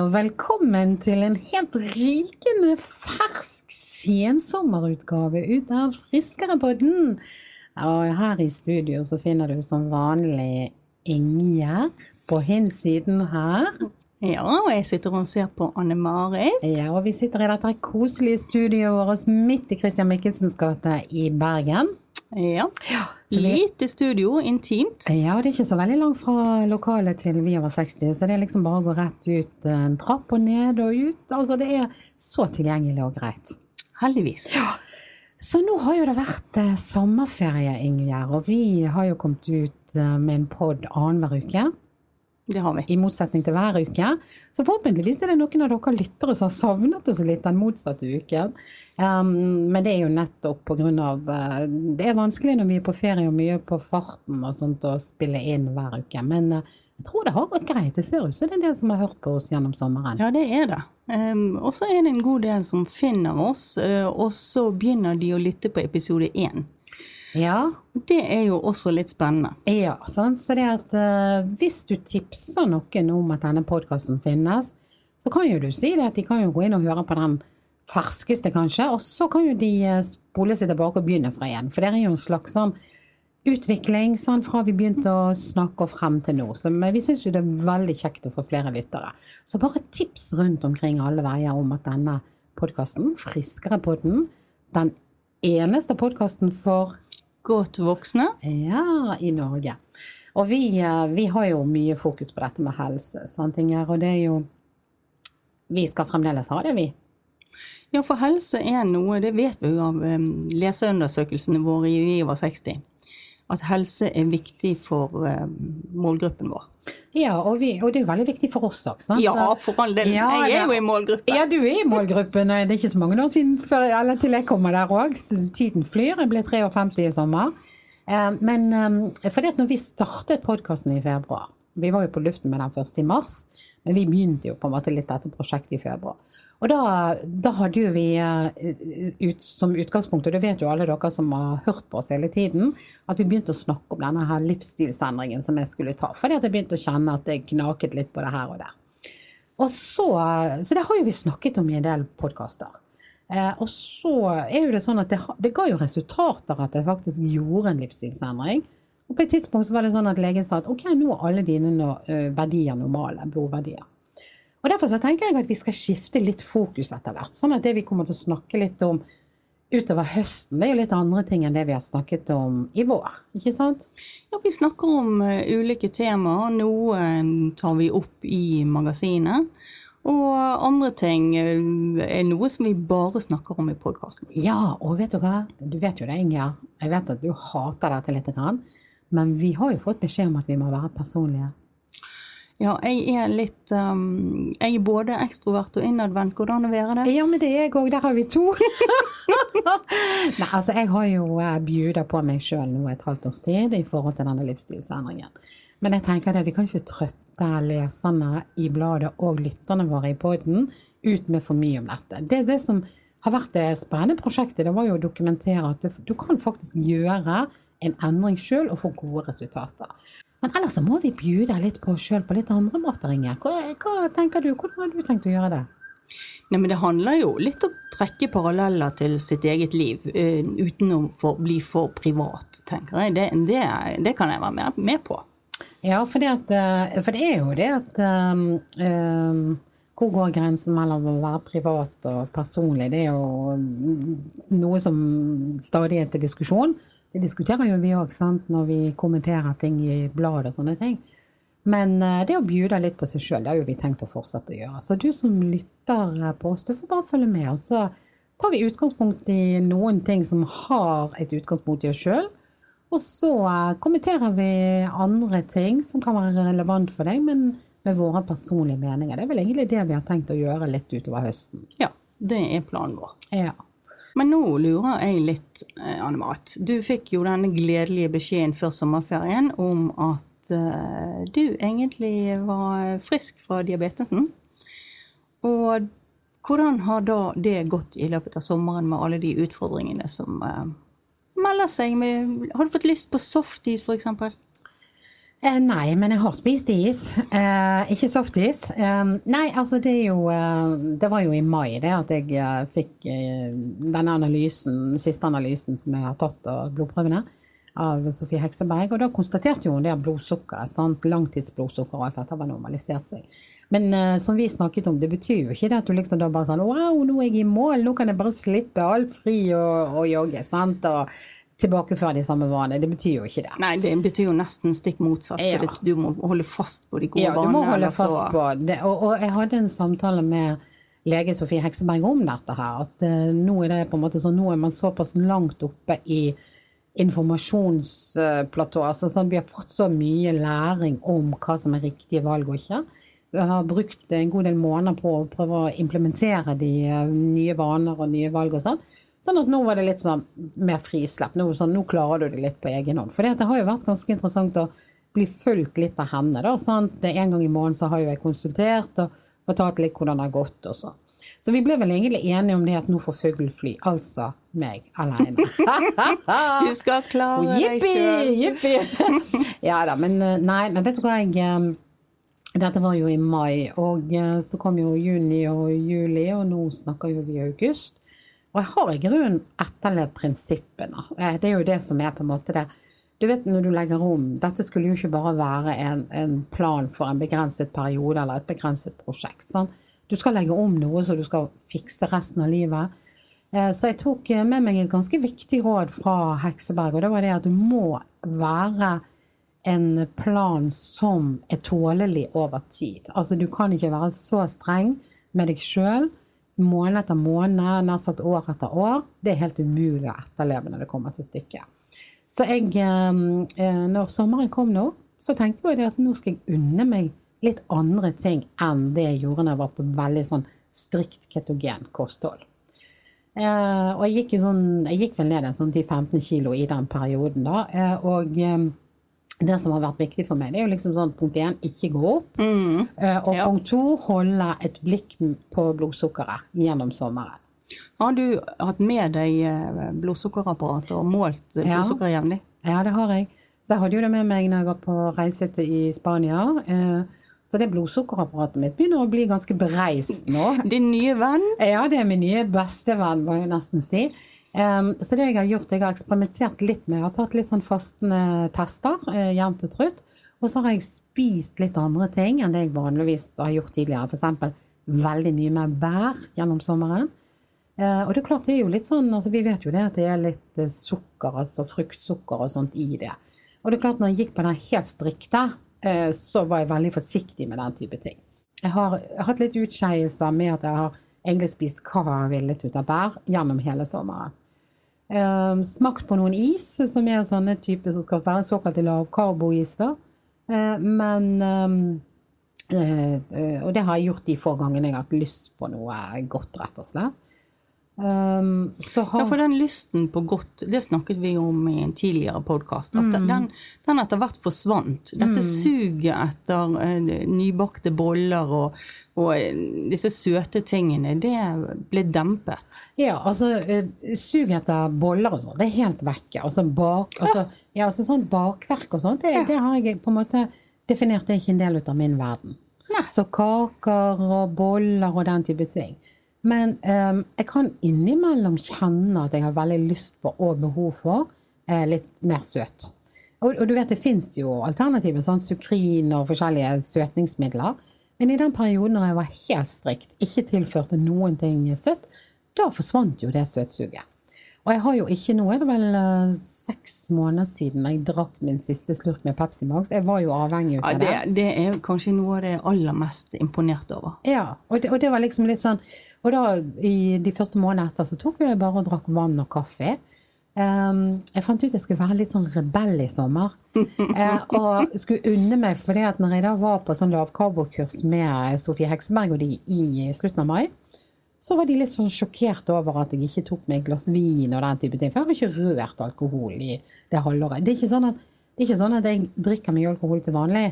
og velkommen til en helt rykende fersk sensommerutgave ut av Friskerepodden. Og her i studio så finner du som vanlig Ingjerd på hinsiden her. Ja, og jeg sitter og ser på Anne-Marit. Ja, og vi sitter i dette koselige studioet vårt midt i Christian Michelsens gate i Bergen. Ja. så vi- Lite studio, intimt. Ja, det er ikke så veldig langt fra lokalet til Vi over 60, så det er liksom bare å gå rett ut en trapp og ned og ut. Altså, det er så tilgjengelig og greit. Heldigvis. Så nå har jo det vært eh, sommerferie, Ingjerd, og vi har jo kommet ut eh, med en pod annenhver uke. Det har vi. I motsetning til hver uke. Så forhåpentligvis er det noen av dere lyttere som har savnet oss litt den motsatte uken. Um, men det er jo nettopp på grunn av eh, Det er vanskelig når vi er på ferie og mye på farten og sånt å spille inn hver uke. Men uh, jeg tror det har gått greit. Det ser ut som det er en del som har hørt på oss gjennom sommeren. Ja, det er det. Um, og så er det en god del som finner oss, uh, og så begynner de å lytte på episode én. Ja, Det er jo også litt spennende. Ja, sånn. så det at uh, hvis du tipser noen om at denne podkasten finnes, så kan jo du si det at de kan jo gå inn og høre på den ferskeste, kanskje, og så kan jo de eh, spole seg tilbake og begynne fra igjen. For det er jo en slags sånn utvikling sånn, fra vi begynte å snakke og frem til nå. Så, men vi syns jo det er veldig kjekt å få flere lyttere. Så bare tips rundt omkring alle veier om at denne podkasten, Friskerepodden, den eneste podkasten for Godt voksne. ja, i Norge. Og vi, eh, vi har jo mye fokus på dette med helse, sånne ting her, Og det er jo Vi skal fremdeles ha det, vi. Ja, for helse er noe, det vet vi jo av leseundersøkelsene våre i Vi over 60, at helse er viktig for målgruppen vår. Ja, og, vi, og det er veldig viktig for oss også. Ja, for all del. Ja, jeg er jo i målgruppen. Ja, du er i målgruppen. Det er ikke så mange år siden før, eller til jeg kommer der òg. Tiden flyr. Jeg ble 53 i sommer. Eh, Men eh, fordi at når vi startet podkasten i februar Vi var jo på luften med den først i mars, men vi begynte jo på en måte litt dette prosjektet i februar. Og da, da hadde jo vi eh, ut, som utgangspunkt, og det vet jo alle dere som har hørt på oss hele tiden, at vi begynte å snakke om denne her livsstilsendringen som jeg skulle ta. Fordi at jeg begynte å kjenne at jeg knaket litt på det her og der. Og så, så det har jo vi snakket om i en del podkaster. Eh, og så er jo det sånn at det, det ga jo resultater at jeg faktisk gjorde en livsstilsendring. Og på et tidspunkt så var det sånn at legen sa at ok, nå er alle dine eh, verdier normale, blodverdier. Og derfor så tenker jeg at vi skal skifte litt fokus etter hvert. Sånn at det vi kommer til å snakke litt om utover høsten, det er jo litt andre ting enn det vi har snakket om i vår. Ikke sant? Ja, vi snakker om eh, ulike temaer. Noe tar vi opp i magasinet. Og andre ting eh, er noe som vi bare snakker om i podkasten. Ja, og vet du hva? Du vet jo det, Inger. Jeg vet at du hater dette litt, grann, men vi har jo fått beskjed om at vi må være personlige. Ja, jeg er litt um, Jeg er både ekstrovert og innadvendt. Hvordan å være det? Ja, men det er jeg òg. Der har vi to. Nei, altså, jeg har jo uh, bjuda på meg sjøl nå et halvt års tid i forhold til denne livsstilsendringen. Men jeg tenker det, vi kan ikke trøtte leserne i bladet og lytterne våre i poden ut med for mye om dette. Det, det som har vært det spennende prosjektet, det var jo å dokumentere at du kan faktisk gjøre en endring sjøl og få gode resultater. Men ellers så må vi bjude litt på oss sjøl på litt andre måter, Inge. Hva, hva tenker du? Hvordan har du tenkt å gjøre det? Nei, men Det handler jo litt om å trekke paralleller til sitt eget liv, uh, uten å for, bli for privat, tenker jeg. Det, det, det kan jeg være med, med på. Ja, for det, at, eh, for det er jo det at um, um, Hvor går grensen mellom å være privat og personlig? Det er jo noe som stadig er til diskusjon. Det diskuterer jo vi òg, når vi kommenterer ting i blad og sånne ting. Men eh, det å bjude litt på seg sjøl, det har jo vi tenkt å fortsette å gjøre. Så du som lytter på oss, du får bare følge med. Og så tar vi utgangspunkt i noen ting som har et utgangspunkt i oss sjøl. Og så eh, kommenterer vi andre ting som kan være relevant for deg, men med våre personlige meninger. Det er vel egentlig det vi har tenkt å gjøre litt utover høsten. Ja, det er planen vår. Ja. Men nå lurer jeg litt, eh, Anne-Marit. Du fikk jo denne gledelige beskjeden før sommerferien om at eh, du egentlig var frisk fra diabetesen. Og hvordan har da det gått i løpet av sommeren med alle de utfordringene som eh, melder seg? Med, har du fått lyst på softis, f.eks.? Eh, nei, men jeg har spist is. Eh, ikke softis. Eh, nei, altså det er jo eh, Det var jo i mai det at jeg eh, fikk eh, denne analysen, siste analysen som jeg har tatt av blodprøvene av Sofie Hekseberg, og da konstaterte hun det blodsukkeret, sant? langtidsblodsukker og alt dette var normalisert seg. Men eh, som vi snakket om, det betyr jo ikke det at du liksom da bare sånn wow, nå er jeg i mål, nå kan jeg bare slippe alt fri og, og jogge, sant, og tilbakeføre de samme vanene. Det betyr jo ikke det. Nei, det betyr jo nesten stikk motsatt. Ja. For du må holde fast på de gode Ja, du vanene. må holde fast så- på det. Og, og jeg hadde en samtale med lege Sofie Hekseberg om dette her. At uh, nå er det på en måte sånn, nå er man såpass langt oppe i informasjonsplatå. Altså sånn, vi har fått så mye læring om hva som er riktige valg og ikke. Vi har brukt en god del måneder på å prøve å implementere de eh, nye vaner og nye valg og sånn. Sånn at nå var det litt sånn mer frislepp. Nå, sånn, nå klarer du det litt på egen hånd. For det har jo vært ganske interessant å bli fulgt litt av henne. Da, sant? En gang i måneden så har jo jeg konsultert og fortalt litt hvordan det har gått og så. Så vi ble vel egentlig enige om det at nå får fugl fly. Altså meg alene. Du skal klare deg Jippi! sjøl. Jippi! ja da, men eh, nei, men vet du hva jeg eh, Dette var jo i mai, og eh, så kom jo juni og juli, og nå snakker jo vi i august. Og jeg har i grunnen etterlevd prinsippene. Eh, Det er jo det som er på en måte det Du vet når du legger om Dette skulle jo ikke bare være en, en plan for en begrenset periode eller et begrenset prosjekt. Sånn. Du skal legge om noe så du skal fikse resten av livet. Eh, Så jeg tok med meg et ganske viktig råd fra Hekseberg, og det var det at du må være en plan som er tålelig over tid. Altså du kan ikke være så streng med deg sjøl måned etter måned, nær sagt år etter år. Det er helt umulig å etterleve når det kommer til stykket. Så jeg, eh, eh, når sommeren kom nå, så tenkte jeg at nå skal jeg unne meg litt andre ting enn det jeg gjorde når jeg var på veldig sånn strikt ketogen kosthold. Eh, og jeg gikk, sånn, jeg gikk vel ned en sånn 10-15 kilo i den perioden da, og det som har vært viktig for meg, det er jo liksom sånn punkt én, ikke gå opp. Mm. Eh, og Ja. punkt to, holde et blikk på blodsukkeret gjennom sommeren. Har du hatt med deg eh, blodsukkerapparat og målt eh, Ja. blodsukkeret jevnlig? Ja, det har jeg. Så jeg hadde jo det med meg når jeg var på reise til i Spania. Så det blodsukkerapparatet mitt begynner å bli ganske bereist nå. Din nye venn? Ja, det er min nye bestevenn, må jeg nesten si. Um, så det jeg har gjort, jeg har eksperimentert litt med, jeg har tatt litt sånn fastende tester, uh, jevnt og trutt. Og så har jeg spist litt andre ting enn det jeg vanligvis har gjort tidligere. Eksempel veldig mye mer bær gjennom sommeren. Eh, og det er klart det er jo litt sånn, altså vi vet jo det at det er litt eh, sukker, altså fruktsukker og sånt i det. Og det er klart når jeg gikk på den helt strikte, eh, så var jeg veldig forsiktig med den type ting. Jeg har, jeg har hatt litt utskeielser med at jeg har egentlig spist hva jeg har villet ut av bær gjennom hele sommeren. Eh, smakt på noen is, som er sånne typer som skal være såkalte lavkarbois. da. Eh, men eh, eh, Og det har jeg gjort de få gangene jeg har hatt lyst på noe godt, rett og slett. Um, så har Ja, for den lysten på godt, det snakket vi om i en tidligere podkast, at Mm. den, den etter hvert forsvant. Dette suget etter uh, nybakte boller og, og uh, disse søte tingene, det ble dempet. Ja, altså uh, sug etter boller og sånn, det er helt vekke. Altså, bak, altså, ja, altså sånn bakverk og sånt, det, det har jeg på en måte definert det er ikke en del ut av min verden. Nei. Så kaker og boller og den type ting. Men um, jeg kan innimellom kjenne at jeg har veldig lyst på og behov for eh, litt mer søt. Og, og du vet, det fins jo alternativer, sånn sukrin og forskjellige søtningsmidler. Men i den perioden når jeg var helt strikt, ikke tilførte noen ting søtt, da forsvant jo det søtsuget. Og jeg har jo ikke nå, er det vel eh, seks måneder siden jeg drakk min siste slurk med Pepsi Max. Jeg var jo avhengig Ja, av det, det. det er kanskje noe av det jeg er aller mest imponert over. Ja, og det, og det var liksom litt sånn Og da, i de første månedene etter, så tok jeg bare og drakk vann og kaffe. Um, jeg fant ut jeg skulle være litt sånn rebell i sommer. Uh, og skulle unne meg, fordi at når jeg da var på sånn lavkarbokurs med Sofie Hekseberg og de i slutten av mai, så var de litt sånn sjokkert over at jeg ikke tok meg et glass vin og den type ting. For jeg har ikke rørt alkohol i det halvåret. Det er ikke sånn at, det ikke sånn at jeg drikker mye alkohol til vanlig,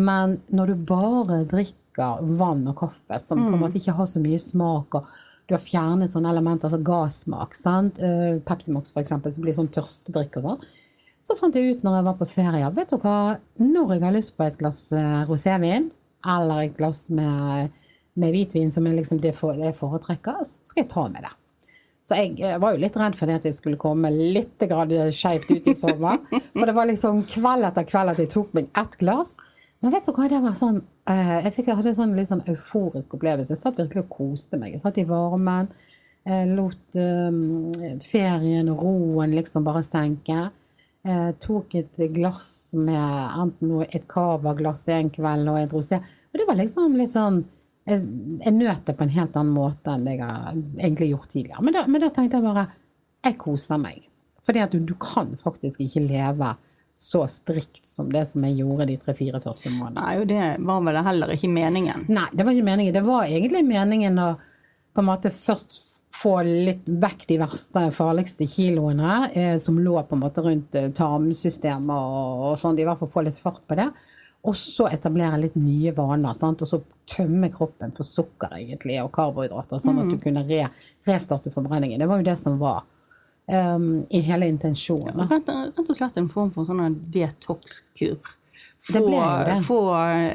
men når du bare drikker vann og kaffe, som på en måte ikke har så mye smak, og du har fjernet sånne elementer, altså gassmak, sant? Eh, Pepsi Max eksempel, som blir sånn tørstedrikk og sånn, Så fant jeg ut når jeg var på ferie, vet du hva, når jeg har lyst på et glass eh, rosévin, eller et glass med, med hvitvin, som er liksom det, jeg foretrekker, så skal jeg ta med det. Så jeg eh, var jo litt redd for det at jeg skulle komme litt skeivt ut i sommer. For det var liksom kveld etter kveld at jeg tok meg ett glass. Men vet du hva, det var sånn eh, Jeg, fikk, jeg hadde en sånn litt sånn euforisk opplevelse. Jeg satt virkelig og koste meg. Jeg satt i varmen. eh, Lot eh, ferien og roen liksom bare senke. Jeg tok et glass med enten et cava-glass en kveld og et rosé. Og det var liksom litt sånn jeg, jeg nøt det på en helt annen måte enn jeg har egentlig gjort tidligere. Men da, men da tenkte jeg bare jeg koser meg. Fordi at du, du kan faktisk ikke leve så strikt som det som jeg gjorde de tre-fire første månedene. Nei, og det var vel heller ikke meningen. Nei, det var ikke meningen. Det var egentlig meningen å på en måte først få litt vekk de verste, farligste kiloene eh, som lå på en måte rundt eh, tarmsystemet og, og sånn. I hvert fall få litt fart på det. Og så etablere litt nye vaner. Sant? Og så tømme kroppen for sukker egentlig, og karbohydrater, sånn at du kunne re, restarte forbrenningen. Det var jo det som var um, i hele intensjonen. Ja, Rett, rett og slett en form for sånn detox-kur. Få, få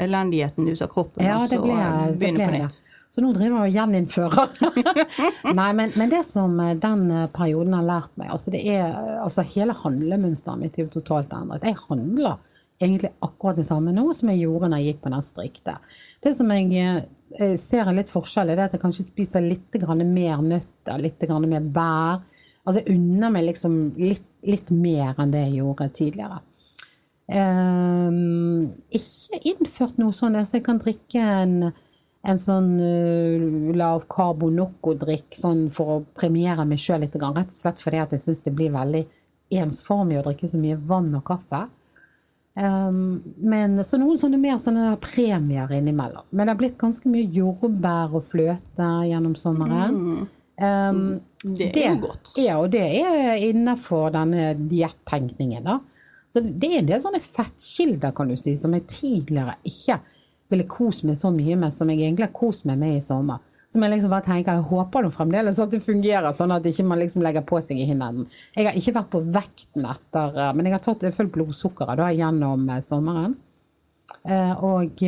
elendigheten ut av kroppen, Ja, og så ble, begynne på det. nytt. Så nå driver jeg og gjeninnfører. Nei, men, men det som eh, den eh, perioden har lært meg, altså det er altså hele handlemønsteret mitt er jo totalt endret. Jeg handler egentlig akkurat det samme nå som jeg gjorde når jeg gikk på den strikte. Det som jeg eh, ser en litt forskjell, er det at jeg kanskje spiser litt mer nøtter, litt mer bær. Altså jeg unner meg liksom litt, litt mer enn det jeg gjorde tidligere. Um, ikke innført noe sånn, så jeg kan drikke en, en sånn uh, lav karbo-noco-drikk sånn for å premiere meg sjøl litt, rett og slett fordi jeg syns det blir veldig ensformig å drikke så mye vann og kaffe. Ehm, men så noen sånne mer sånne premier innimellom. Men det har blitt ganske mye jordbær og fløte gjennom sommeren. Um, Det er jo godt. ja, og det er innenfor denne diettenkningen, da. Så det er en del sånne fettkilder, kan du si, som jeg tidligere ikke ville kost meg så mye med, som jeg egentlig har kost meg med i sommer. Som jeg liksom bare tenker, jeg håper nå fremdeles at det fungerer, sånn at ikke man liksom legger på seg i hinnen. Jeg har ikke vært på vekten etter, eh, men jeg har tatt fullt blodsukkeret da gjennom eh, sommeren. Eh, Og,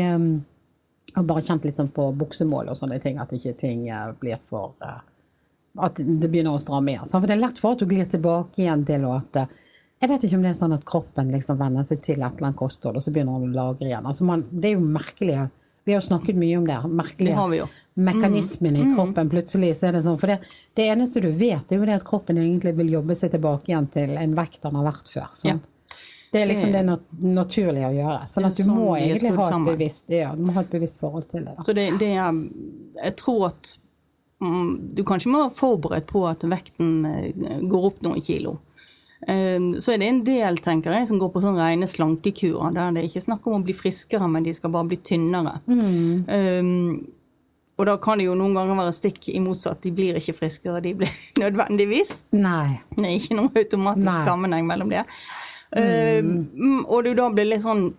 og bare kjent litt sånn på buksemål og sånne ting, at ikke ting blir for at det begynner å stramme igjen. For det er lett for at du glir tilbake igjen til at Jeg vet ikke om det er sånn at kroppen liksom venner seg til et eller annet kosthold, og så begynner han å lagre igjen. Altså man, det er jo merkelige Vi har jo snakket mye om det. Merkelige mekanismene i kroppen. Plutselig så er det sånn. For det, det eneste du vet, er jo det at kroppen egentlig vil jobbe seg tilbake igjen til en vekt den har vært før. sant? Det er liksom det nat naturlige å gjøre. Sånn at du sånn må egentlig ha et bevisst, ja, du må ha et bevisst forhold til det. Da. Så det, det er Jeg tror at mm, du kanskje må være forberedt på at vekten eh, går opp noen kilo. Eh, Så er det en del tenker jeg, som går på sånn rene slankekurer, der det er ikke snakk om å bli friskere, men de skal bare bli tynnere. Eh, Og da kan det jo noen ganger være stikk i motsatt. De blir ikke friskere, de blir nødvendigvis. Nei. Det er ikke noen automatisk Nei. sammenheng mellom det. Eh, mm, og du da blir litt sånn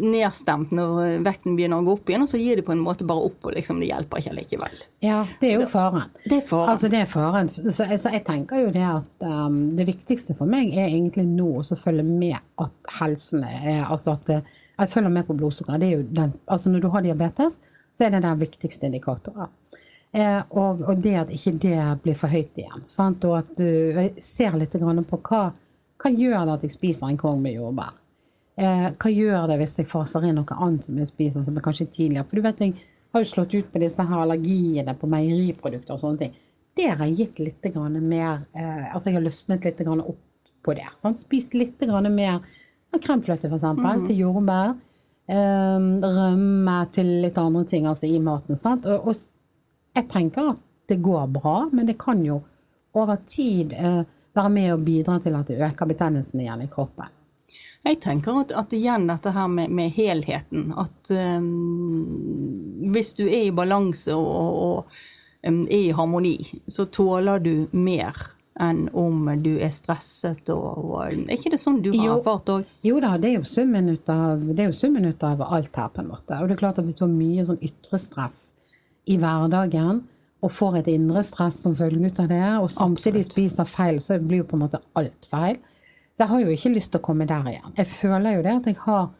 nedstemt når eh, vekten begynner å gå opp igjen, og så gir det på en måte bare opp, og liksom det hjelper ikke likevel. Ja, det er jo faren. Det er faren. Altså det er faren. Så, jeg- så jeg tenker jo det at um, det viktigste for meg er egentlig nå å følge med at helsen er Altså at jeg følger med på blodsukkeret. Det er jo den Altså når du har diabetes, så er det den viktigste indikatoren. Eh, og, og det at ikke det blir for høyt igjen. Sant? Og at uh, ser litt grann på hva, hva gjør det at jeg spiser en kong med jordbær. Eh, hva gjør det hvis jeg faser inn noe annet som jeg spiser som er kanskje tidligere? For du vet, jeg har jo slått ut på disse her allergiene på meieriprodukter og sånne ting. Det har gitt litt mer eh, Altså jeg har løsnet litt opp på det. Sant? Spist litt mer kremfløte, for eksempel, til jordbær. Eh, rømme til litt andre ting altså i maten. Sant? Og, og jeg tenker at det går bra, men det kan jo over tid eh, være med å bidra til at det øker betennelsen igjen i kroppen. Jeg tenker at, at igjen dette her med, med helheten, at um, hvis du er i balanse og, og, og um, er i harmoni, så tåler du mer enn om du er stresset og, og Er ikke det sånn du har Jo. erfart òg? Jo da, det er jo summen ut av, det er jo summen ut av alt her, på en måte. Og det er klart at hvis du har mye sånn ytre stress i hverdagen, og får et indre stress som følge ut av det, og samtidig spiser feil, så blir jo på en måte alt feil. Så jeg har jo ikke lyst til å komme der igjen. Jeg føler jo det at jeg har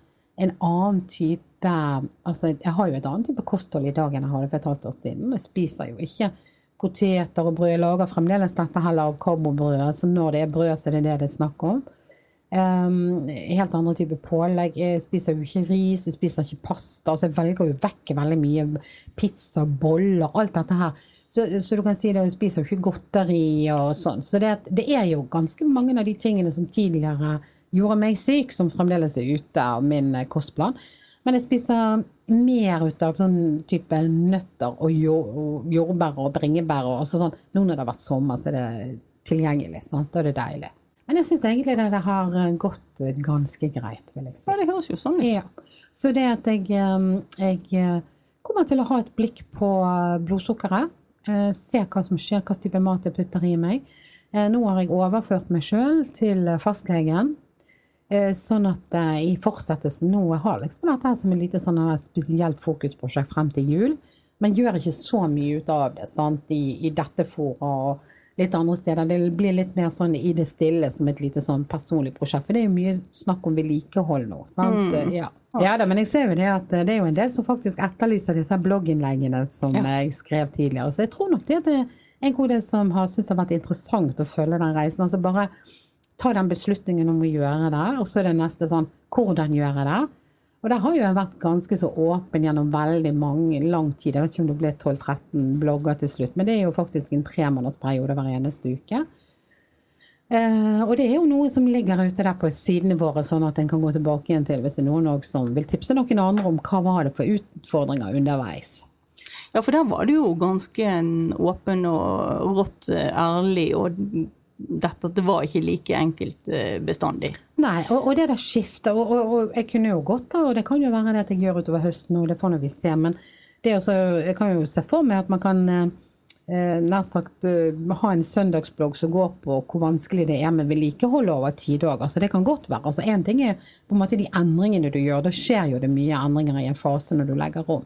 en annen type Altså, jeg har jo et annet type kosthold i dag enn jeg hadde for et halvt år siden. Jeg spiser jo ikke poteter og brød. Jeg lager fremdeles dette heller av karbobrød. Så når det er brød, så er det det det er snakk om. Um, helt andre typer pålegg. Jeg spiser jo ikke ris, jeg spiser ikke pasta. Altså jeg velger jo vekk veldig mye pizza, boller, alt dette her. Så, så du kan si det, jeg spiser jo ikke godteri og sånn. Så det, det, er jo ganske mange av de tingene som tidligere gjorde meg syk, som fremdeles er ute av min kostplan. Men jeg spiser mer ut av sånn type nøtter og jordbær og bringebær. Og sånn. Nå når det har vært sommer, så er det tilgjengelig. Sant? det er deilig. Men jeg syns egentlig det, det, har gått ganske greit, vil jeg si. Ja, det høres jo sånn ut. Ja. Så det at jeg, jeg eh, kommer til å ha et blikk på blodsukkeret. Eh, se hva som skjer, hva type mat jeg putter i meg. Eh, nå har jeg overført meg sjøl til fastlegen. Sånn at i fortsettelsen nå jeg har liksom dette som et lite sånn spesielt fokusprosjekt frem til jul. Men gjør ikke så mye ut av det sant? I, i dette fôret og litt andre steder. Det blir litt mer sånn i det stille som et lite sånn personlig prosjekt. For det er jo mye snakk om vedlikehold nå. sant? Mm. Ja. ja. da, men jeg ser jo det at det er jo en del som faktisk etterlyser disse blogginnleggene som ja. jeg skrev tidligere. Så jeg tror nok det er en god del som har syntes det har vært interessant å følge den reisen. Altså bare ta den beslutningen om å gjøre det, og så er det neste sånn hvordan gjøre det. Og der har jo jeg vært ganske så åpen gjennom veldig mange, lang tid. Jeg vet ikke om det ble 12-13 blogger til slutt, men det er jo faktisk en tremånedersperiode hver eneste uke. Eh, og det er jo noe som ligger ute der på sidene våre, sånn at en kan gå tilbake igjen til hvis det er noen som vil tipse noen andre om hva var det for utfordringer underveis. Ja, for der var du jo ganske åpen og rått eh, ærlig, og dette at det var ikke like enkelt eh, bestandig. Nei, og, og det der skiftet, og, og, og, jeg kunne jo godt og det kan jo være det at jeg gjør utover høsten, og det får vi se, men også, jeg kan jo se for meg at man kan eh, eh nær sagt ha en søndagsblogg som går på hvor vanskelig det er med vedlikehold over ti dager. Så det kan godt være. Altså, Én ting er på en måte de endringene du gjør. Da skjer jo det mye endringer i en fase når du legger om.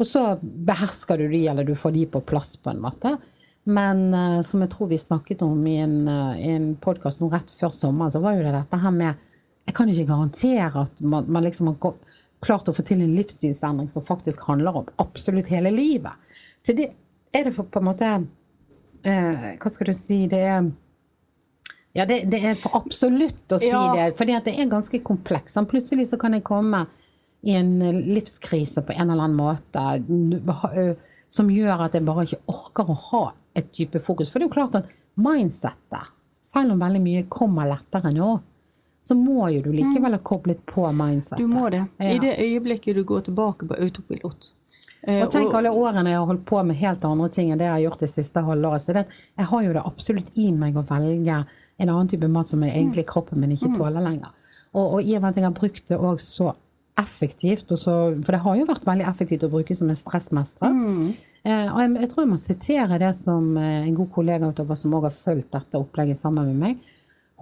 Og så behersker du de, eller du får de på plass, på en måte. Men uh, som jeg tror vi snakket om i en, uh, en podkast rett før sommeren, så var jo det dette her med Jeg kan ikke garantere at man, man liksom har klart å få til en livsstilsendring som faktisk handler om absolutt hele livet. Så det er det for på en måte uh, Hva skal du si Det er ja, det, det er for absolutt å si ja. det, for det er ganske komplekst. Plutselig så kan jeg komme i en livskrise på en eller annen måte som gjør at jeg bare ikke orker å ha et type fokus. For det er jo klart at mindsettet, selv om veldig mye kommer lettere nå, så må jo du likevel ha koblet på mindsettet. Du må det. Ja. I det øyeblikket du går tilbake på autopilot. Eh, og tenk alle årene jeg har holdt på med helt andre ting enn det jeg har gjort det siste halvåret. Så det, jeg har jo det absolutt i meg å velge en annen type mat som jeg egentlig kroppen min ikke mm. tåler lenger. Og, og i og med at jeg har brukt det òg så effektivt. Så, for det har jo vært veldig effektivt å bruke som en stressmester. Mm. Eh, og jeg, jeg, tror jeg må sitere det som eh, en god kollega utover som også har fulgt dette opplegget sammen med meg.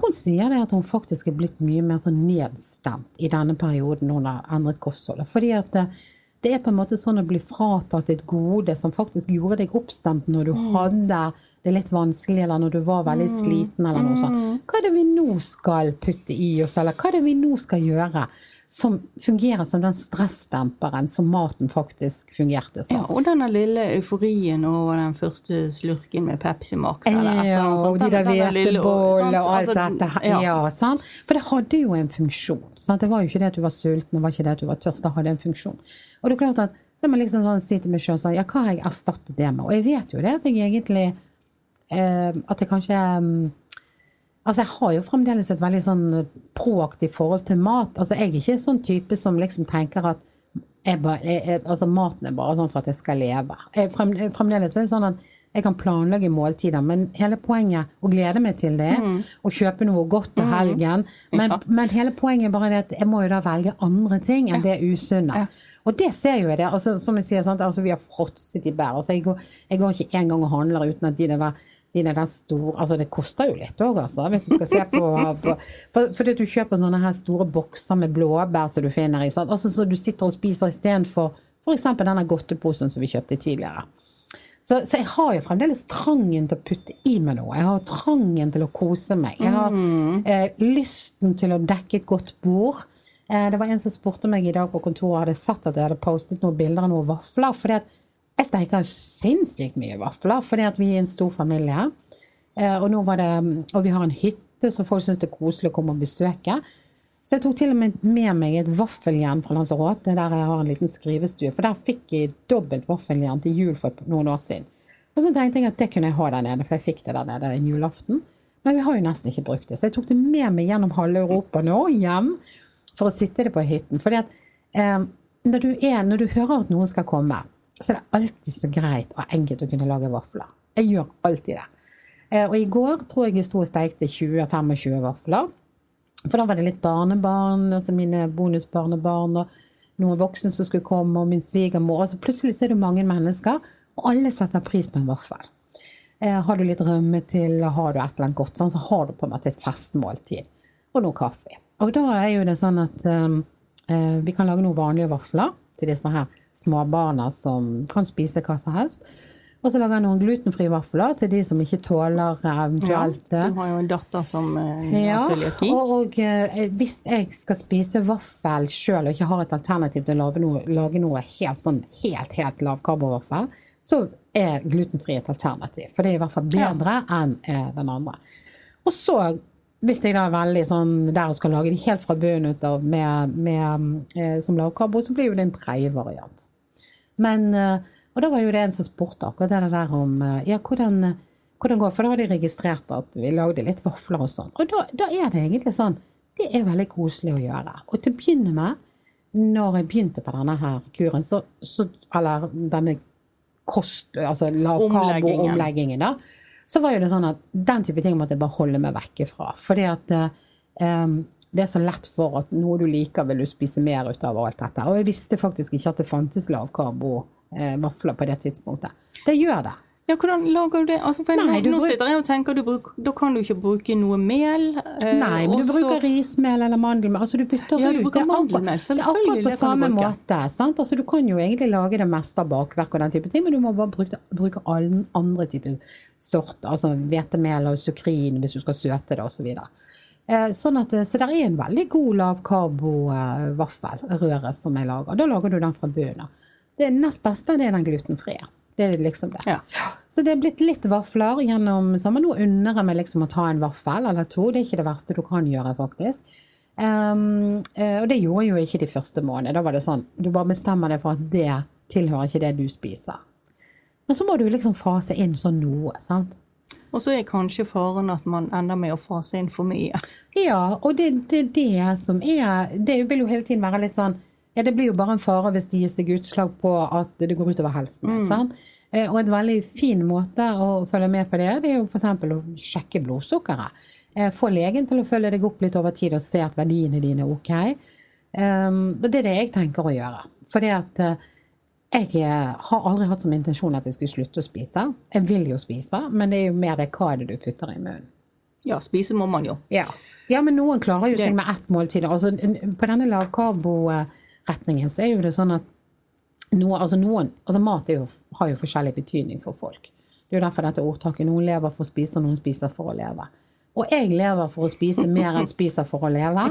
Hun sier det at hun faktisk er blitt mye mer sånn nedstemt i denne perioden hun har endret kostholdet. Fordi at det, eh, det er på en måte sånn å bli fratatt et gode som faktisk gjorde deg oppstemt når du mm. hadde det litt vanskelig, eller når du var veldig mm. sliten, eller noe sånt. Mm. Hva er det vi nå skal putte i oss, eller hva er det vi nå skal gjøre? Som fungerer som den stressdemperen som maten faktisk fungerte som. Ja, og denne lille euforien over den første slurken med Pepsi Max eller ja, og de der hvetebollene og alt altså, dette. Ja. ja, sant? For det hadde jo en funksjon. Sant? Det var jo ikke det at du var sulten, det var ikke det at du var tørst, det hadde en funksjon. Og det er klart at så må man liksom sånn si til meg sjøl sånn, ja, hva har jeg erstattet det med? Og jeg vet jo det at jeg egentlig eh, At jeg kanskje um, Altså, jeg har jo fremdeles et veldig sånn proaktivt forhold til mat. Altså, jeg er ikke en sånn type som liksom tenker at bare, jeg, altså, maten er bare sånn for at jeg skal leve. Jeg, fremdeles er det sånn at jeg kan planlegge måltider, men hele poenget å glede meg til det, mm. og kjøpe noe godt til mm. helgen, men, ja. men, hele poenget er bare det at jeg må jo da velge andre ting enn det usunne. Ja. Og det ser jo jeg det. Altså, som jeg sier? Altså, vi har fråtset i bær. Altså, jeg, går, jeg går ikke engang og handler uten at de der de der store Altså, det koster jo litt òg, altså, hvis du skal se på, på for, Fordi du kjøper sånne her store bokser med blåbær som du finner i, sant? Altså, så du sitter og spiser istedenfor f.eks. denne godteposen som vi kjøpte tidligere. Så, så jeg har jo fremdeles trangen til å putte i meg noe. Jeg har trangen til å kose meg. Jeg har eh, lysten til å dekke et godt bord. Eh, det var en som spurte meg i dag på kontoret, hadde sett at jeg hadde postet noen bilder av noen vafler. fordi at jeg steker sinnssykt mye vafler, fordi vi er en stor familie. Eh, og, det, og vi har en hytte, så folk syns det er koselig å komme og besøke. Så jeg tok til og med med meg et vaffeljern fra Lanzarote, der jeg har en liten skrivestue. For der fikk jeg dobbelt vaffeljern til jul for noen år siden. Og så tenkte jeg at det kunne jeg ha der nede, for jeg fikk det der nede en julaften. Men vi har jo nesten ikke brukt det, så jeg tok det med meg gjennom halve Europa nå, hjem, for å sitte det på hytten. Fordi at eh, når, du er, når du hører at noen skal komme, så er det alltid så greit og enkelt å kunne lage vafler. Jeg gjør alltid det. Eh, og i går tror jeg jeg sto og stekte 20-25 vafler. For da var det litt barnebarn, altså mine bonusbarnebarn og noen voksne som skulle komme, og min svigermor. Altså plutselig så er det mange mennesker, og alle setter pris på en vaffel. Eh, har du litt rømme til, har du et eller annet godt, sånn, så har du på en måte et festmåltid. Og noe kaffe. Og da er jo det sånn at um, vi kan lage noen vanlige vafler til disse her småbarna som kan spise hva som helst. Og så lager jeg noen glutenfrie vafler til de som ikke tåler eventuelt ja, Du har jo en datter som eh, ja, har cøliaki. Og, og eh, hvis jeg skal spise vaffel sjøl og ikke har et alternativ til å lage noe, lage noe helt sånn helt, helt lavkarbovaffel, så er glutenfri et alternativ. For det er i hvert fall bedre ja. enn eh, den andre. Og så, hvis jeg da er veldig sånn der og skal lage det helt fra bunnen ut av med, med, eh, som lavkarbo, så blir jo det en tredje variant. Men eh, og da var jo det en som spurte akkurat det der om eh, ja, hvordan, hvordan går For da hadde de registrert at vi lagde litt vafler og sånn. Og da, da, er det egentlig sånn Det er veldig koselig å gjøre. Og til å begynne med, når jeg begynte på denne her kuren, så, så Eller denne kost... Altså lavkarbo-omleggingen, da. Så var jo det sånn at den type ting måtte jeg bare holde meg vekk ifra. Fordi at um, det er så lett for at noe du liker, vil du spise mer ut av alt dette. Og jeg visste faktisk ikke at det fantes lavkarbo eh, vafler på det tidspunktet. Det gjør det. Ja, Hvordan lager du det? Altså, Nei, nå, nå sitter jeg og tenker, bruker, Da kan du ikke bruke noe mel. Eh, Nei, men også, du bruker rismel eller mandelmel. altså Du bytter ja, du ut. Det er akkurat, det er akkurat på samme måte. Sant? Altså, du kan jo egentlig lage det meste av bakverk og den type ting, men du må bare bruke, bruke andre typer sorter. Altså hvetemel og sukrin hvis du skal søte det osv. Så eh, sånn at, så det er en veldig god lavkarbo-vaffelrøre eh, som jeg lager. Da lager du den fra bunnen av. Det nest beste det er den glutenfrie. Det er liksom det. Ja. Så det er blitt litt vafler gjennom sommeren. Nå unner jeg meg liksom å ta en vaffel eller to. Det er ikke det verste du kan gjøre, faktisk. Um, og det gjorde jo ikke de første månedene. Da var det sånn, du bare bestemmer deg for at det tilhører ikke det du spiser. Men så må du liksom fase inn sånn noe, sant. Og så er kanskje faren at man ender med å fase inn for mye. Ja, og det er det, det, som er Det vil jo hele tiden være litt sånn ja, det blir jo bare en fare hvis det gir seg utslag på at det går utover helsen. Mm. Eh, og en veldig fin måte å følge med på det, det er jo f.eks. å sjekke blodsukkeret. Eh, få legen til å følge deg opp litt over tid og se at verdiene dine er ok. Um, det er det jeg tenker å gjøre. Fordi at uh, jeg har aldri hatt som intensjon at jeg skulle slutte å spise. Jeg vil jo spise, men det er jo mer det hva er det du putter i munnen. Ja, spise må man jo. Ja. ja men noen klarer jo seg med ett måltid. Altså, på denne lavkarbo... Retningen, så er jo det sånn at noe, altså noen, altså mat jo, har jo forskjellig betydning for folk. Det er jo derfor dette ordtaket noen lever for å spise, og noen spiser for å leve. Og jeg lever for å spise mer enn spiser for å leve.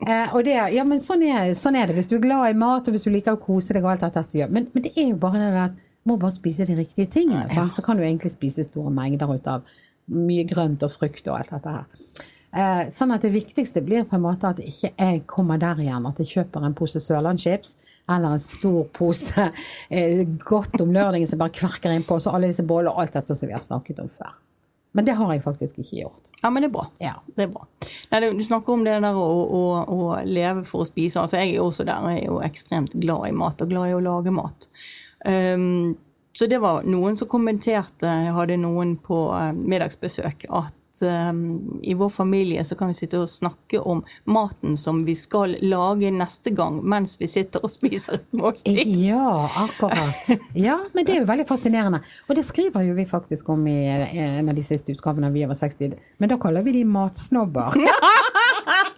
Eh, og det, ja, men sånn er, sånn er, det hvis du er glad i mat, og hvis du liker å kose deg og alt dette som gjør. Men, men, det er jo bare det at må bare spise de riktige tingene. Sant? Så kan du egentlig spise store mengder ut av mye grønt og frukt og alt dette her. Eh, sånn at det viktigste blir på en måte at ikke jeg kommer der igjen, at jeg kjøper en pose Sørlandschips eller en stor pose eh, godt om lørdagen som bare kverker innpå, så alle disse bollene og alt dette som vi har snakket om før. Men det har jeg faktisk ikke gjort. Ja, men det er bra. Ja. Det er bra. Nei, du snakker om det der å, å, å, leve for å spise. Altså, jeg er også der. Jeg er jo ekstremt glad i mat, og glad i å lage mat. Um, så det var noen som kommenterte, jeg hadde noen på uh, middagsbesøk, at um, i vår familie så kan vi sitte og snakke om maten som vi skal lage neste gang mens vi sitter og spiser et måltid. Ja, akkurat. Ja, men det er jo veldig fascinerende. Og det skriver jo vi faktisk om i en av de siste utgavene vi over 60. Men da kaller vi de matsnobber.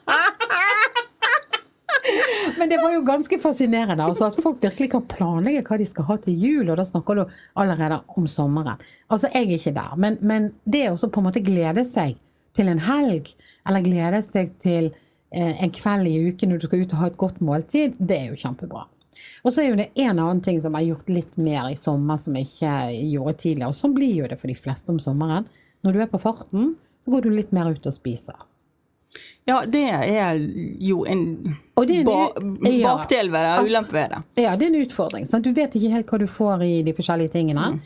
Det var jo ganske fascinerende. Altså at folk virkelig kan planlegge hva de skal ha til jul, og da snakker du allerede om sommeren. Altså, jeg er ikke der, men, men det å på en måte glede seg til en helg, eller glede seg til eh, en kveld i uken når du skal ut og ha et godt måltid, det er jo kjempebra. Og så er jo det en annen ting som jeg har gjort litt mer i sommer som jeg ikke gjorde tidligere, og sånn blir jo det for de fleste om sommeren. Når du er på farten, så går du litt mer ut og spiser. Ja, det er jo en, en ba ja, bakdel ved det, altså, ulempe ved det. Ja, det er en utfordring. Sant? Du vet ikke helt hva du får i de forskjellige tingene. Mm.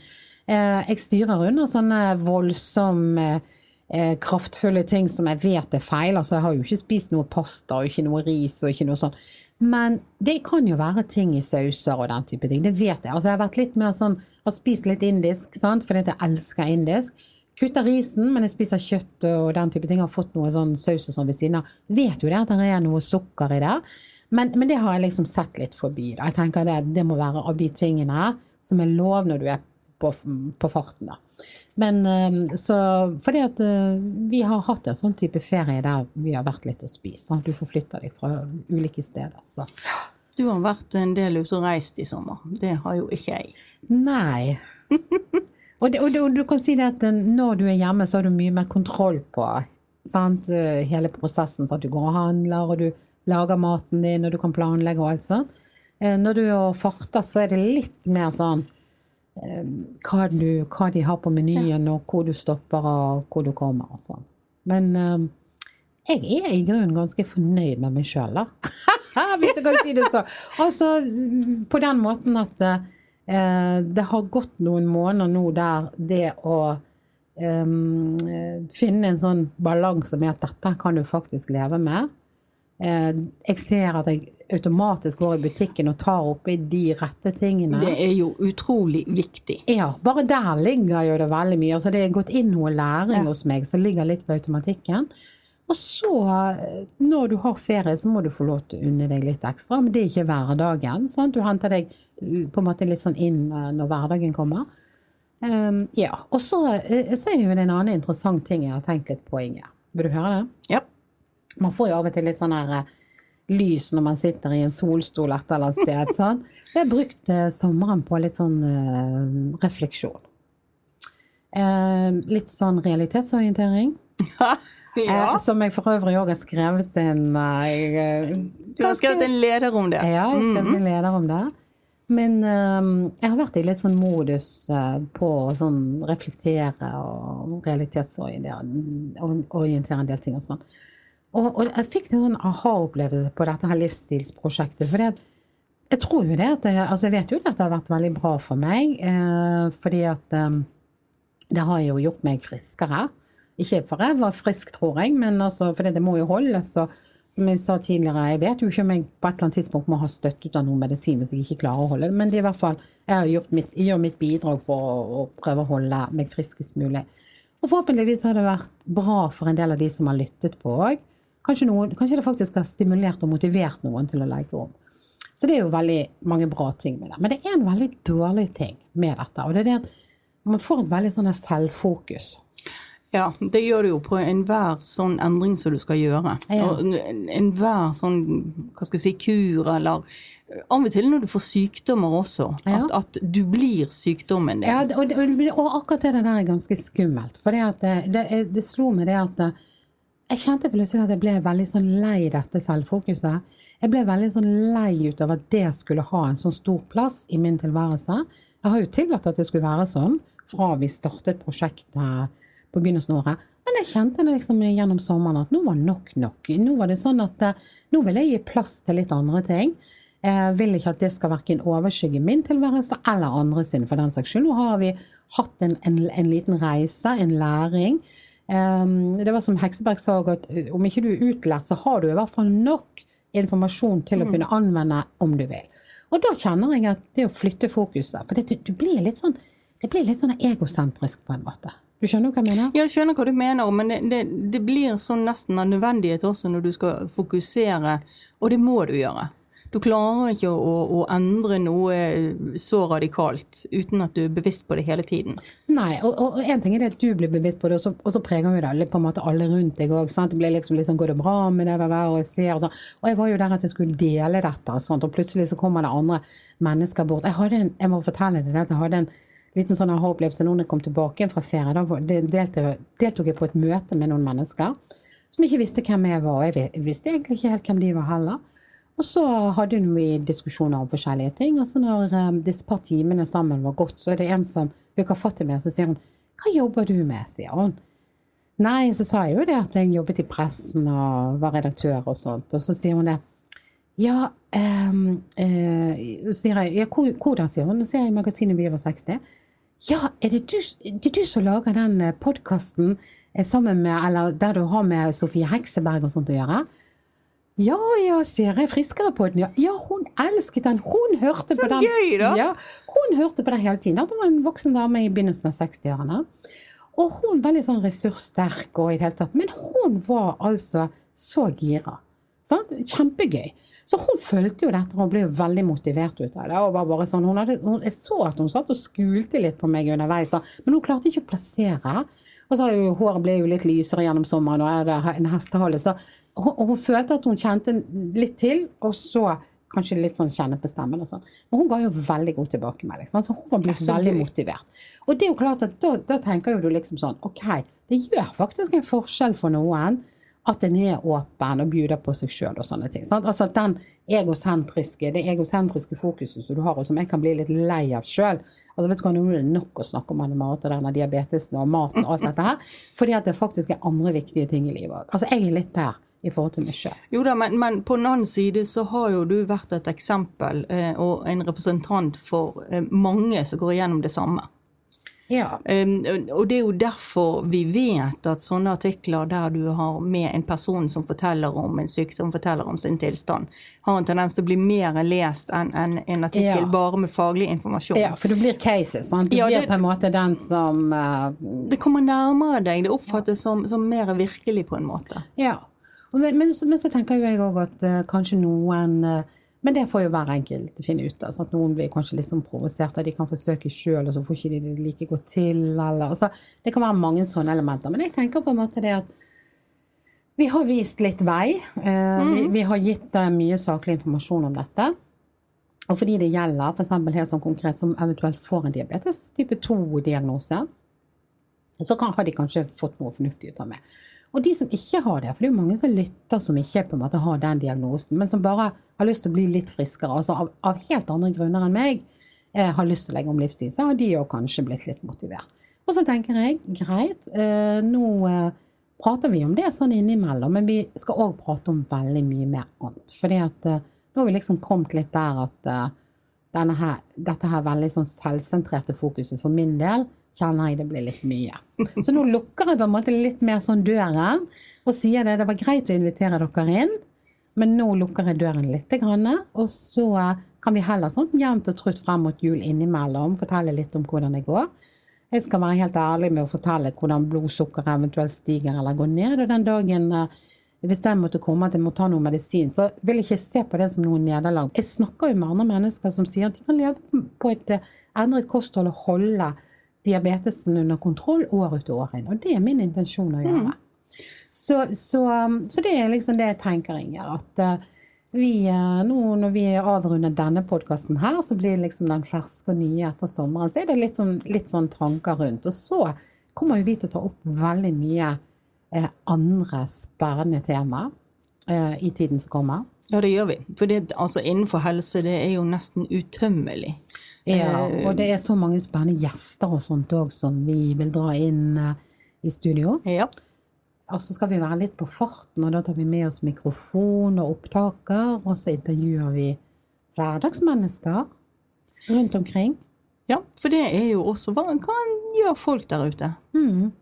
Eh, jeg styrer under sånne voldsomme eh, kraftfulle ting som jeg vet er feil. Altså, jeg har jo ikke spist noe pasta og ikke noe ris og ikke noe sånn. Men det kan jo være ting i sauser og den type ting. Det vet jeg. Altså, jeg har vært litt mer sånn, har spist litt indisk, sant? fordi jeg elsker indisk. Kutta risen, men jeg spiser kjøtt og den type ting. Har fått noe sånn saus og sånn ved siden av. Vet jo det at det er noe sukker i det. Men, men, det har jeg liksom sett litt forbi. Da. Jeg tenker det, det må være av de tingene som er lov når du er på, på farten. da. Men så Fordi at vi har hatt en sånn type ferie der vi har vært litt og spist. Sånn. Du forflytter deg fra ulike steder. Så. Du har vært en del ute og reist i sommer. Det har jo ikke jeg. Nei. og, det, og, det, og, du kan si det at når du er hjemme, så har du mye mer kontroll på sant? hele prosessen. Så at du går og handler, og du lager maten din, og du kan planlegge og alt sånt. Når du farter, så er det litt mer sånn hva, du, hva, de har på menyen, og hvor du stopper og hvor du kommer og sånn. Men jeg er i grunnen ganske fornøyd med meg sjøl, da. Hvis du kan si det sånn. Altså på den måten at det har gått noen måneder nå der det å um, finne en sånn balanse med at dette kan du faktisk leve med. Uh, jeg ser at jeg automatisk går i butikken og tar oppi de rette tingene. Det er jo utrolig viktig. Ja, bare der ligger jo det veldig mye. Altså det er gått inn noe læring ja. hos meg som ligger litt på automatikken. Og så, når du har ferie, så må du få lov til å unne deg litt ekstra. Men det er ikke hverdagen. Sant? Du henter deg på en måte litt sånn inn eh, når hverdagen kommer. Um, ja. Og så, eh, så er jo det en annen interessant ting jeg har tenkt litt på, Inge. Vil du høre det? Ja. Man får jo av og til litt sånn her eh, lys når man sitter i en solstol et eller annet sted. Sånn. Jeg har brukt eh, sommeren på litt sånn uh, refleksjon. Uh, litt sånn realitetsorientering. ja. Eh, som jeg for øvrig òg har skrevet en Du har skrevet en leder om det? Ja, jeg har skrevet en leder om det. Men jeg har vært i litt sånn modus på å sånn reflektere og realitetsorientere en del ting og sånn. Og, og, jeg fikk en sånn aha-opplevelse på dette her livsstilsprosjektet. For jeg tror jo det at altså jeg vet jo at det har vært veldig bra for meg. Eh, fordi at eh, det har jo gjort meg friskere. Ikke for jeg var frisk, tror jeg, men altså, for det må jo holdes. Og som jeg sa tidligere, jeg vet jo ikke om jeg på et eller annet tidspunkt må ha støtte ut av noen medisin hvis jeg ikke klarer å holde det, men det er i hvert fall, jeg mitt, gjør mitt bidrag for å, å prøve å holde meg friskest mulig. Og forhåpentligvis har det vært bra for en del av de som har lyttet på òg. Kanskje, kanskje, det faktisk har stimulert og motivert noen til å legge om. Så det er jo veldig mange bra ting med det. Men det er en veldig dårlig ting med dette. Og det er det at man får et veldig sånn selvfokus. Ja, det gjør det jo på enhver sånn endring som du skal gjøre. Ja. Enhver sånn, hva skal jeg si, kur eller av og til når du får sykdommer også. Ja. At, at, du blir sykdommen din. Ja, og, og, og, akkurat det der er ganske skummelt. For det, det, det, slo meg det at jeg kjente plutselig at jeg ble veldig sånn lei dette selvfokuset. Jeg ble veldig sånn lei ut av at det skulle ha en sånn stor plass i min tilværelse. Jeg har jo tillatt at det skulle være sånn fra vi startet prosjektet på begynnelsen av året. Men jeg kjente det liksom gjennom sommeren at nå var nok nok. Nå var det sånn at eh, nå vil jeg gi plass til litt andre ting. Jeg vil ikke at det skal verken overskygge min tilværelse eller andre sin, for den saks skyld. Nå har vi hatt en, en, en liten reise, en læring. Um, det var som Hekseberg sa, at eh, om ikke du er utlært, så har du i hvert fall nok informasjon til å mm. kunne anvende om du vil. Og da kjenner jeg at det å flytte fokuset For det, du blir litt sånn, det blir litt sånn egosentrisk på en måte. Du skjønner hva jeg mener? Ja, jeg skjønner hva du mener, men det, det, det blir sånn nesten av nødvendighet også når du skal fokusere, og det må du gjøre. Du klarer ikke å, å, endre noe så radikalt uten at du er bevisst på det hele tiden. Nei, og, en ting er det at du blir bevisst på det, og så, og så preger jo det på en måte alle rundt deg òg. Det blir liksom, liksom Går det bra med det der? Og jeg ser og sånn. Og jeg var jo der at jeg skulle dele dette, sånt, og plutselig så kommer det andre mennesker bort. Jeg, hadde en, jeg må fortelle deg det, jeg hadde en liten sånn aha-opplevelse når jeg kom tilbake fra ferie. Da deltok, jeg på et møte med noen mennesker som ikke visste hvem jeg var. Jeg visste egentlig ikke helt hvem de var heller. Og så hadde vi diskusjoner om forskjellige ting. Og så når um, disse par timene sammen var gått, så er det en som hooker fatt i meg, og så sier hun Hva jobber du med? sier hun. Nei, så sa jeg jo det at jeg jobbet i pressen og var redaktør og sånt. Og så sier hun det. Ja, um, uh, sier jeg, ja hvordan, sier hun. sier jeg i magasinet Vi over 60. Ja, er det du, det er du som lager den podkasten sammen med, eller der du har med Sofie Hekseberg og sånt å gjøre? Ja, ja, sier jeg. Friskere på den. Ja, ja hun elsket den. Hun hørte på den. Gøy, da. Ja, hun hørte på den hele tiden. Det var en voksen dame i begynnelsen av 60-årene. Og hun var veldig sånn ressurssterk og i det hele tatt. Men hun var altså så gira. Sant? Kjempegøy. Så hun fulgte jo dette og ble jo veldig motivert ut av det. og var bare sånn, hadde, hun, Jeg så at hun satt og skulte litt på meg underveis, men hun klarte ikke å plassere. Og så jo, Håret ble jo litt lysere gjennom sommeren, og er det en hestehale. Så hun, hun, følte at hun kjente litt til, og så kanskje litt sånn kjenne på stemmen og sånn. Men hun ga jo veldig god tilbakemelding. Så hun var blitt veldig motivert. Og det er jo klart at da, da tenker jo du liksom sånn OK, det gjør faktisk en forskjell for noen at en er åpen og bjuder på seg sjøl og sånne ting. Sant? Altså den egosentriske, det egosentriske fokuset som du har, og som jeg kan bli litt lei av sjøl. Altså, vet du hva, Nå er det nok å snakke om denne mat og denne diabetesen og maten og alt dette her. Fordi at det faktisk er andre viktige ting i livet Altså, jeg er litt der i forhold til meg sjøl. Jo da, men, men, på den annen side så har jo du vært et eksempel eh, og en representant for eh, mange som går igjennom det samme. Ja. Um, og det er jo derfor vi vet at sånne artikler der du har med en person som forteller om en sykdom, forteller om sin tilstand, har en tendens til å bli mer lest enn en, en artikkel ja. bare med faglig informasjon. Ja, for du blir cases. Sant? Du ja, blir det, på en måte den som uh, Det kommer nærmere deg. Det oppfattes som, som mer virkelig, på en måte. Ja. Men, men, men så tenker jeg òg at uh, kanskje noen uh, men det får jo hver enkelt finne ut av. Sånn at noen blir kanskje litt sånn provosert av de kan forsøke sjøl, og så får ikke de det like godt til. Eller, altså, det kan være mange sånne elementer. Men jeg tenker på en måte det at vi har vist litt vei. Eh, vi, vi, har gitt mye saklig informasjon om dette. Og fordi det gjelder f.eks. helt sånn konkret som eventuelt får en diabetes type 2-diagnose, så kan, har de kanskje fått noe fornuftig ut av meg. Og de som ikke har det, for det er jo mange som lytter som ikke på en måte har den diagnosen, men som bare har lyst til å bli litt friskere, altså av, av helt andre grunner enn meg, eh, har lyst til å legge om livstid, så har de jo kanskje blitt litt motivert. Og så tenker jeg greit, eh, nå eh, prater vi om det sånn innimellom, men vi skal òg prate om veldig mye mer annet. Fordi at eh, nå har vi liksom kommet litt der at eh, her, dette her veldig sånn selvsentrerte fokuset for min del kjenner jeg det blir litt mye. Så nå lukker jeg på en måte litt mer sånn døren og sier det. Det var greit å invitere dere inn, men nå lukker jeg døren litt. Og så kan vi heller sånn jevnt og trutt frem mot jul innimellom fortelle litt om hvordan det går. Jeg skal være helt ærlig med å fortelle hvordan blodsukkeret eventuelt stiger eller går ned. Og den dagen eh, hvis jeg måtte komme at jeg må ta noe medisin, så vil jeg ikke se på det som noe nederlag. Jeg snakker jo med andre mennesker som sier at de kan leve på et eh, endret kosthold og holde diabetesen under kontroll år ut og år inn. Og det er min intensjon å gjøre. Mm. Så, så, så, det er liksom det jeg tenker, Inger. At uh, vi, uh, nå når vi avrunder denne podkasten her, så blir det liksom den ferske og nye etter sommeren. Så er det litt sånn, litt sånn tanker rundt. Og så kommer vi til å ta opp veldig mye eh, andre spennende temaer i tiden som kommer. Ja, det gjør vi. For det, altså, innenfor helse det er jo nesten utømmelig. Ja, og det er så mange spennende gjester og sånt òg som vi vil dra inn uh, i studio. Ja. Og så skal vi være litt på farten, og da tar vi med oss mikrofon og opptaker. Og så intervjuer vi hverdagsmennesker rundt omkring. Ja, for det er jo også Hva kan gjøre folk der ute? Mm.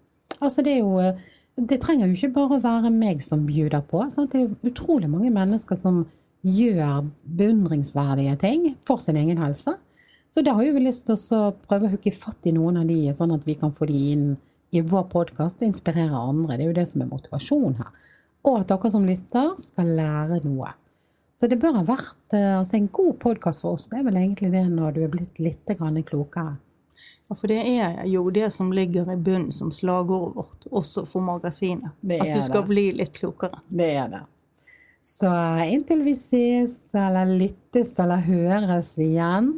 Altså, det er jo eh, Det trenger jo ikke bare å være meg som bjuder på. Sant? Det er utrolig mange mennesker som gjør beundringsverdige ting for sin egen helse. Så da har vi lyst til å prøve å hooke fatt i noen av de, sånn at vi kan få de inn i vår podkast og inspirere andre. Det er jo det som er motivasjonen her. Og at dere som lytter skal lære noe. Så det bør ha vært eh, altså en god podkast for oss. Det er vel egentlig det når du er blitt litt grann klokere. Ja, for det er jo det som ligger i bunnen som slagordet vårt, også for magasinet. At du skal det. bli litt klokere. Det er det. Så inntil vi ses, eller lyttes, eller høres igjen,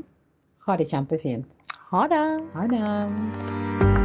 ha det kjempefint. Ha det! Ha det.